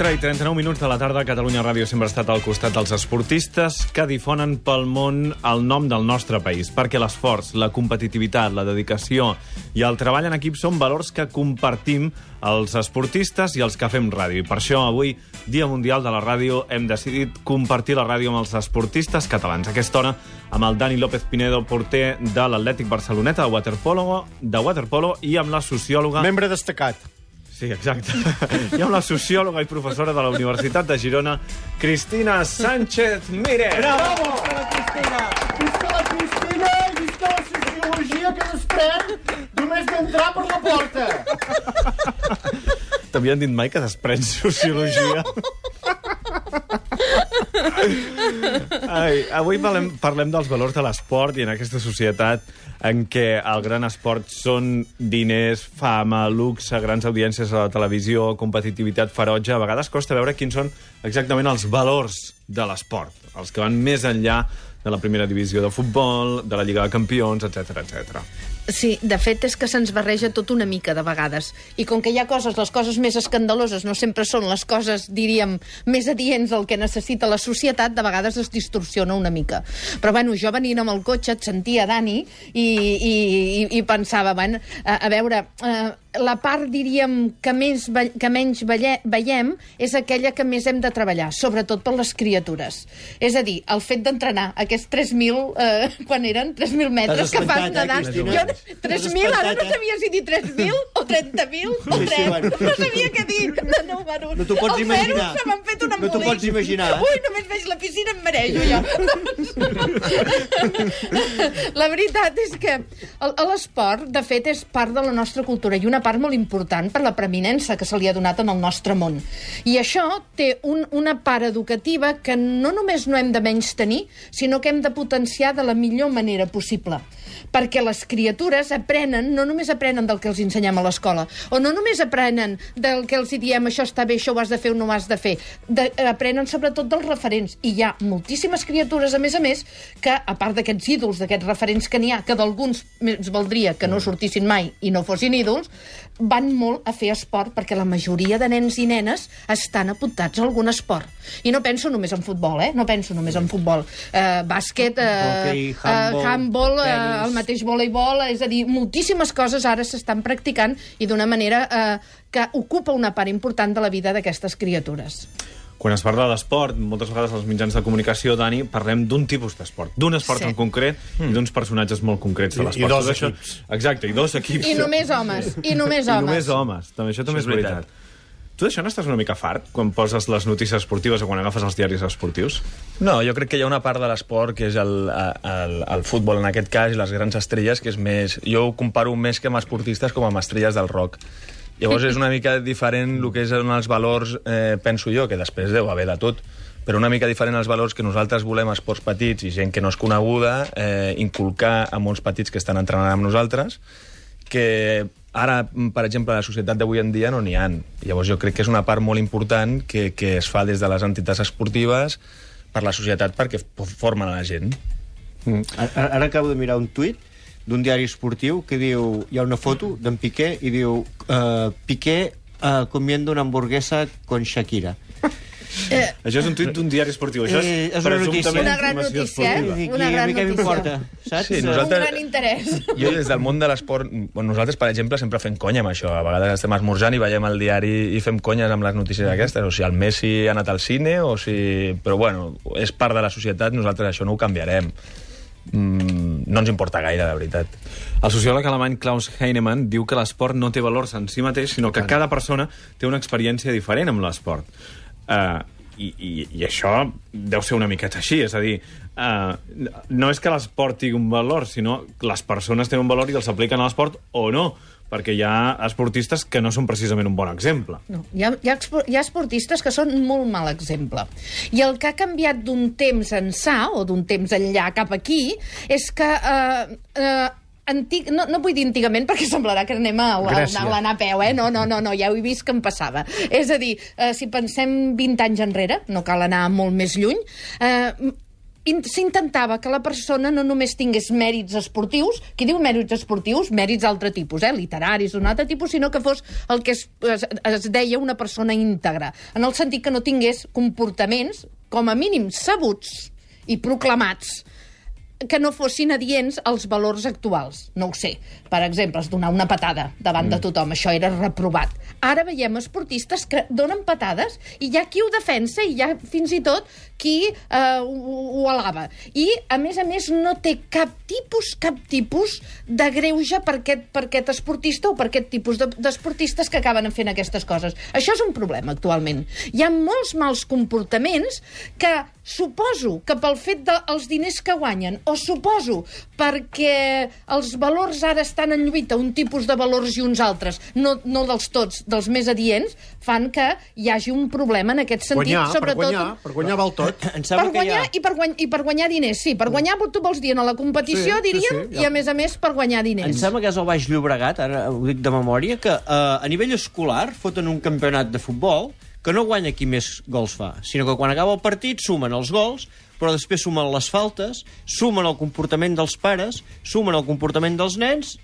4 i 39 minuts de la tarda, Catalunya Ràdio sempre ha estat al costat dels esportistes que difonen pel món el nom del nostre país, perquè l'esforç, la competitivitat, la dedicació i el treball en equip són valors que compartim els esportistes i els que fem ràdio. I per això avui, Dia Mundial de la Ràdio, hem decidit compartir la ràdio amb els esportistes catalans. Aquesta hora, amb el Dani López Pinedo, porter de l'Atlètic Barceloneta de waterpolo, de waterpolo i amb la sociòloga... Membre destacat. Sí, exacte. I amb la sociòloga i professora de la Universitat de Girona, Cristina Sánchez Mire. Bravo! La Cristina! Visca la Cristina i visca la sociologia que desprèn només d'entrar per la porta! T'havien dit mai que desprèn sociologia? Ai, avui parlem, parlem dels valors de l'esport i en aquesta societat en què el gran esport són diners, fama, luxe, grans audiències a la televisió, competitivitat ferotge. A vegades costa veure quins són exactament els valors de l'esport, els que van més enllà de la primera divisió de futbol, de la Lliga de Campions, etc etc. Sí, de fet és que se'ns barreja tot una mica de vegades. I com que hi ha coses, les coses més escandaloses no sempre són les coses, diríem, més adients del que necessita la societat, de vegades es distorsiona una mica. Però bueno, jo venint amb el cotxe et sentia, Dani, i, i, i, i pensava, bueno, a, a veure, eh, la part, diríem, que, més, ve- que menys veie, veiem és aquella que més hem de treballar, sobretot per les criatures. És a dir, el fet d'entrenar aquests 3.000, eh, quan eren 3.000 metres que fas nedant. Jo, 3.000, ara no eh? sabia si dir 3.000 o 30.000 o Sí, sí, 3. bueno. No sabia què dir de números. No t'ho pots Els imaginar. se m'han fet un No t'ho embolic. pots imaginar, eh? Ui, només veig la piscina em marejo jo. la veritat és que l'esport, de fet, és part de la nostra cultura i una part molt important per la preeminència que se li ha donat en el nostre món. I això té un, una part educativa que no només no hem de menys tenir, sinó que hem de potenciar de la millor manera possible. Perquè les criatures aprenen, no només aprenen del que els ensenyem a l'escola, o no només aprenen del que els diem això està bé, això ho has de fer o no ho has de fer, de, aprenen sobretot dels referents. I hi ha moltíssimes criatures, a més a més, que, a part d'aquests ídols, d'aquests referents que n'hi ha, que d'alguns més valdria que no sortissin mai i no fossin ídols, van molt a fer esport, perquè la majoria de nens i nenes estan apuntats a algun esport. I no penso només en futbol, eh? No penso només en futbol. Eh, bàsquet, eh, Hoquei, handbol, eh, handbol eh, tenis. El mateix voleibol, és a dir, moltíssimes coses ara s'estan practicant i d'una manera eh, que ocupa una part important de la vida d'aquestes criatures. Quan es parla d'esport, moltes vegades als mitjans de comunicació, Dani, parlem d'un tipus d'esport, d'un esport Sí. en concret i d'uns personatges molt concrets de I- i l'esport. dos equips. Exacte, i dos equips. I només homes, i només I homes. només homes. També, això també Això és és veritat. veritat. Tu d'això n'estàs una mica fart, quan poses les notícies esportives o quan agafes els diaris esportius? No, jo crec que hi ha una part de l'esport que és el, el, el futbol, en aquest cas, i les grans estrelles, que és més... Jo ho comparo més que amb esportistes com amb estrelles del rock. Llavors és una mica diferent el que és els valors, eh, penso jo, que després deu haver de tot, però una mica diferent els valors que nosaltres volem a esports petits i gent que no és coneguda, eh, inculcar a molts petits que estan entrenant amb nosaltres, que ara, per exemple, a la societat d'avui en dia no n'hi han. Llavors jo crec que és una part molt important que, que es fa des de les entitats esportives per la societat perquè formen a la gent. Mm. Ara, ara acabo de mirar un tuit d'un diari esportiu que diu, hi ha una foto d'en Piqué i diu uh, Piqué uh, comiendo una hamburguesa con Shakira. Això és un tuit d'un diari esportiu. Això és, Eh, és una notícia. Una gran notícia, eh? Una a gran mi què notícia. m'importa, saps? Sí, Eh, nosaltres- Un gran interès. Jo des del món de l'esport, bueno, nosaltres, per exemple, sempre fem conya amb això. A vegades estem esmorzant i veiem el diari i fem conyes amb les notícies aquestes. O si el Messi ha anat al cine, o si... Però bueno, és part de la societat, nosaltres això no ho canviarem. Mm, no ens importa gaire, de veritat. El sociòleg alemany Klaus Heinemann diu que l'esport no té valors en si mateix, sinó que cada persona té una experiència diferent amb l'esport. Uh, i, i, I això deu ser una miqueta així, és a dir, uh, no és que l'esport tingui un valor, sinó que les persones tenen un valor i els apliquen a l'esport o no, perquè hi ha esportistes que no són precisament un bon exemple. No, hi, ha, hi, ha, hi ha esportistes que són molt mal exemple. I el que ha canviat d'un temps ençà, o d'un temps enllà cap aquí, és que... Eh, eh, Antic, no, no vull dir antigament perquè semblarà que anem a, a, a l'anar a peu, eh? No, no, no, no, ja ho he vist que em passava. És a dir, eh, si pensem 20 anys enrere, no cal anar molt més lluny, eh, in- s'intentava que la persona no només tingués mèrits esportius, qui diu mèrits esportius, mèrits d'altre tipus, eh, literaris d'un altre tipus, sinó que fos el que es, es, es deia una persona íntegra, en el sentit que no tingués comportaments, com a mínim sabuts i proclamats, que no fossin adients als valors actuals. No ho sé. Per exemple, es donar una patada davant mm. de tothom. Això era reprovat. Ara veiem esportistes que donen patades i hi ha qui ho defensa i hi ha fins i tot qui eh, ho, ho alaba. I, a més a més, no té cap tipus, cap tipus de greuge per aquest, per aquest esportista o per aquest tipus de- d'esportistes que acaben fent aquestes coses. Això és un problema actualment. Hi ha molts mals comportaments que suposo que pel fet dels diners que guanyen o suposo perquè els valors ara estan en lluita, un tipus de valors i uns altres, no, no dels tots, dels més adients, fan que hi hagi un problema en aquest sentit. Guanyar, per sobretot guanyar, per guanyar val tot. Em per sembla que hi guanyar ha... i, per guany, i per guanyar diners, sí. Per guanyar, tu vols dir, a la competició, Sí, sí, diríem, sí, ja. i a més a més per guanyar Em diners. sembla que és el Baix Llobregat, ara ho dic de memòria, que eh, a nivell escolar foten un campionat de futbol que no guanya qui més gols fa, sinó que quan acaba el partit sumen els gols, però després sumen les faltes, sumen el comportament dels pares, sumen el comportament dels nens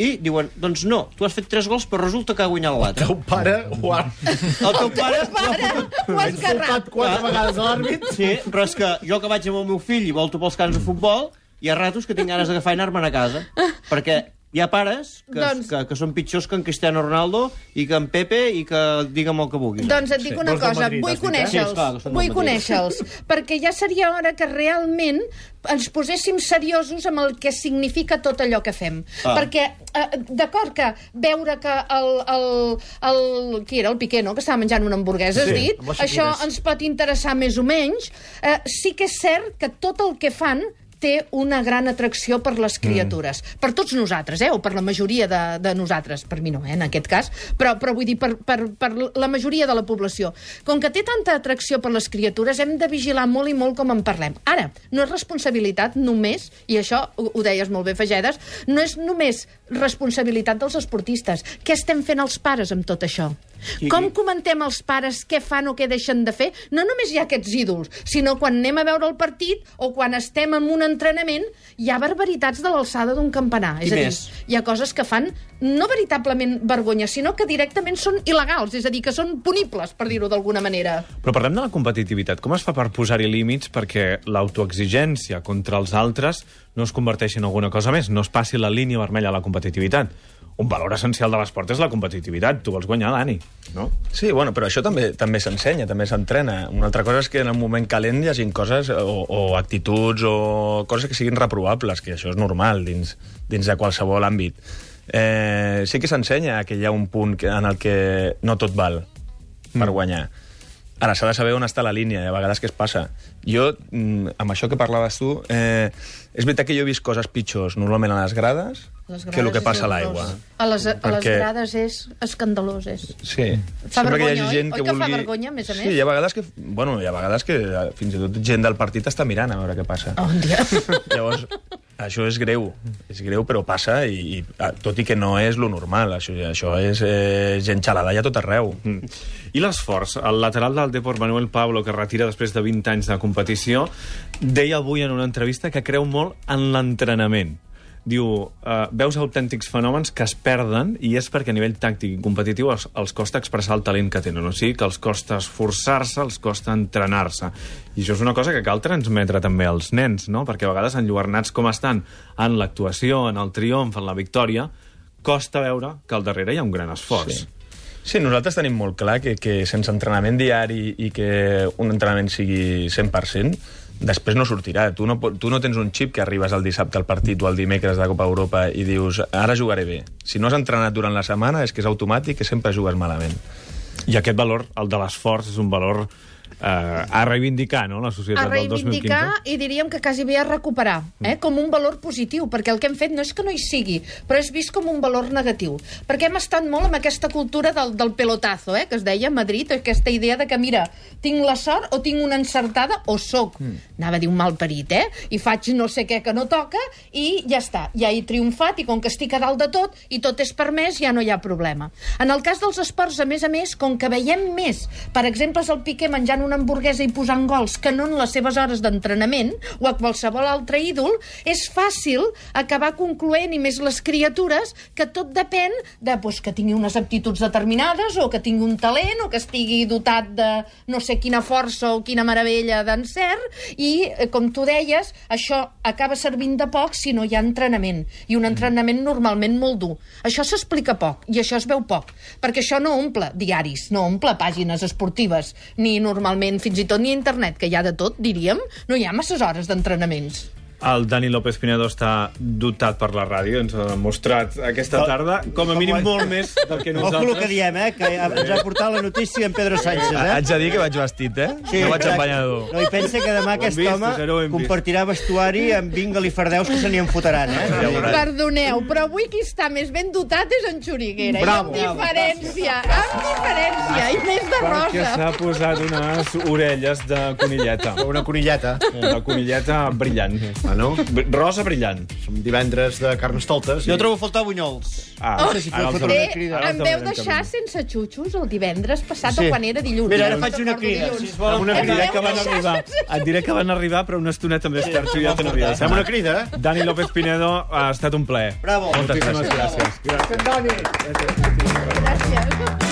i diuen, doncs no, tu has fet tres gols però resulta que ha guanyat l'altre. Teu pare ho ha El teu pare... Pare, ho has carrat. insultat quatre vegades a l'àrbit. Sí, però és que jo que vaig amb el meu fill i volto pels camps de futbol, hi ha ratos que tinc ganes d'agafar i anar-me'n a casa. Perquè hi ha pares que, Doncs- que, que són pitjors que en Cristiano Ronaldo i que en Pepe i que digue'm el que vulguis. Doncs et dic Sí. una cosa, Madrid, vull has dit, eh? conèixer-los, Sí, vull conèixer-los, perquè ja seria hora que realment ens poséssim seriosos amb el que significa tot allò que fem. Ah. Perquè, eh, d'acord que veure que el, el, el... Qui era? El Piqué, no?, que estava menjant una hamburguesa, has Sí, dit? amb les Això ens pot interessar més o menys. Eh, sí que és cert que tot el que fan té una gran atracció per les criatures. Mm. Per tots nosaltres, eh? o per la majoria de, de nosaltres. Per mi no, eh? en aquest cas. Però, però vull dir, per, per, per la majoria de la població. Com que té tanta atracció per les criatures, hem de vigilar molt i molt com en parlem. Ara, no és responsabilitat només, i això ho, ho deies molt bé, Fagedes, no és només responsabilitat dels esportistes. Què estem fent els pares amb tot això? Sí. Com comentem als pares què fan o què deixen de fer? No només hi ha aquests ídols, sinó quan anem a veure el partit o quan estem en un entrenament, hi ha barbaritats de l'alçada d'un campanar. I és a dir, més. hi ha coses que fan no veritablement vergonya, sinó que directament són il·legals, és a dir, que són punibles, per dir-ho d'alguna manera. Però parlem de la competitivitat. Com es fa per posar-hi límits perquè l'autoexigència contra els altres no es converteixi en alguna cosa més, no es passi la línia vermella a la competitivitat? Un valor essencial de l'esport és la competitivitat. Tu vols guanyar, Dani, no? Sí, bueno, però això també també s'ensenya, també s'entrena. Una altra cosa és que en un moment calent hi hagin coses o, o actituds o coses que siguin reprovables, que això és normal dins, dins de qualsevol àmbit. Eh, sí que s'ensenya que hi ha un punt en el que no tot val per guanyar. Ara, s'ha de saber on està la línia, i a vegades què es passa. Jo, mm, amb això que parlaves tu, eh, és veritat que jo he vist coses pitjors, normalment a les grades, que el que passa a l'aigua. A les, a les Perquè- grades és escandalós, és. Sí. Fa Sembla que hi vergonya, gent oi? que Oi que fa vulgui... vergonya, a més a Sí, més? hi ha vegades que... Bueno, hi ha vegades que eh, fins i tot gent del partit està mirant a veure què passa. Oh, dia. Llavors, això és greu. És greu, però passa, i, i tot i que no és lo normal. Això, això és eh, gent xalada ja tot arreu. Mm. I l'esforç? El lateral del Deport, Manuel Pablo, que retira després de 20 anys de competició, deia avui en una entrevista que creu molt en l'entrenament. Diu, uh, veus autèntics fenòmens que es perden i és perquè a nivell tàctic i competitiu els, els costa expressar el talent que tenen. O sigui que els costa esforçar-se, els costa entrenar-se. I això és una cosa que cal transmetre també als nens, no? Perquè a vegades enlluernats com estan en l'actuació, en el triomf, en la victòria, costa veure que al darrere hi ha un gran esforç. Sí. Sí, nosaltres tenim molt clar que, que sense entrenament diari i que un entrenament sigui 100%, després no sortirà. Tu no, tu no tens un xip que arribes el dissabte al partit o el dimecres de Copa Europa i dius, ara jugaré bé. Si no has entrenat durant la setmana és que és automàtic que sempre jugues malament. I aquest valor, el de l'esforç, és un valor a reivindicar, no?, la a societat del 2015. reivindicar i diríem que quasi bé a recuperar, eh? com un valor positiu, perquè el que hem fet no és que no hi sigui, però és vist com un valor negatiu. Perquè hem estat molt amb aquesta cultura del, del pelotazo, eh? que es deia a Madrid, aquesta idea de que, mira, tinc la sort o tinc una encertada o soc, mm. anava a dir un mal parit, eh? i faig no sé què que no toca i ja està, ja he triomfat i com que estic a dalt de tot i tot és permès, ja no hi ha problema. En el cas dels esports, a més a més, com que veiem més, per exemple, és el Piqué menjant menjant una hamburguesa i posant gols que no en les seves hores d'entrenament o a qualsevol altre ídol, és fàcil acabar concloent, i més les criatures, que tot depèn de pues, que tingui unes aptituds determinades o que tingui un talent o que estigui dotat de no sé quina força o quina meravella d'encert i, eh, com tu deies, això acaba servint de poc si no hi ha entrenament. I un entrenament normalment molt dur. Això s'explica poc i això es veu poc, perquè això no omple diaris, no omple pàgines esportives, ni normalment, fins i tot ni internet, que hi ha de tot, diríem, no hi ha masses hores d'entrenaments. El Dani López Pinedo està dotat per la ràdio, ens ha demostrat aquesta tarda, com a mínim molt més del que Ojo el que nosaltres. diem, eh? Que ens ha portat la notícia en Pedro Sánchez, eh? Haig de dir que vaig vestit, eh? no vaig banyador. No, i pensa que demà aquest vist, home compartirà vestuari amb Bingle i Fardeus que se n'hi enfotran, eh? Ja. Perdoneu, però avui qui està més ben dotat és en Xuriguera. Bravo. I amb diferència, amb diferència, i més de Perquè rosa. s'ha posat unes orelles de conilleta. Una conilleta. De conilleta brillant. Bueno, Br- Rosa brillant. som divendres de carnestoltes. Jo trobo a faltar bunyols. Ah, No sé si ara fot els una crida. Em veu deixar sense xutxos el divendres passat Sí. o quan era dilluns. Mira, ara Jo faig una crida. Si es volen Una crida. que van arribar, et diré que van arribar, però una estoneta més tard, tu ja te n'havies Fem una crida. Dani López Pinedo, ha estat un plaer. Bravo. Moltíssimes gràcies. gràcies. Gràcies.